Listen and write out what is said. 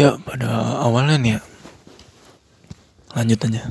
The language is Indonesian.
Ya pada awalnya nih ya. Lanjut aja.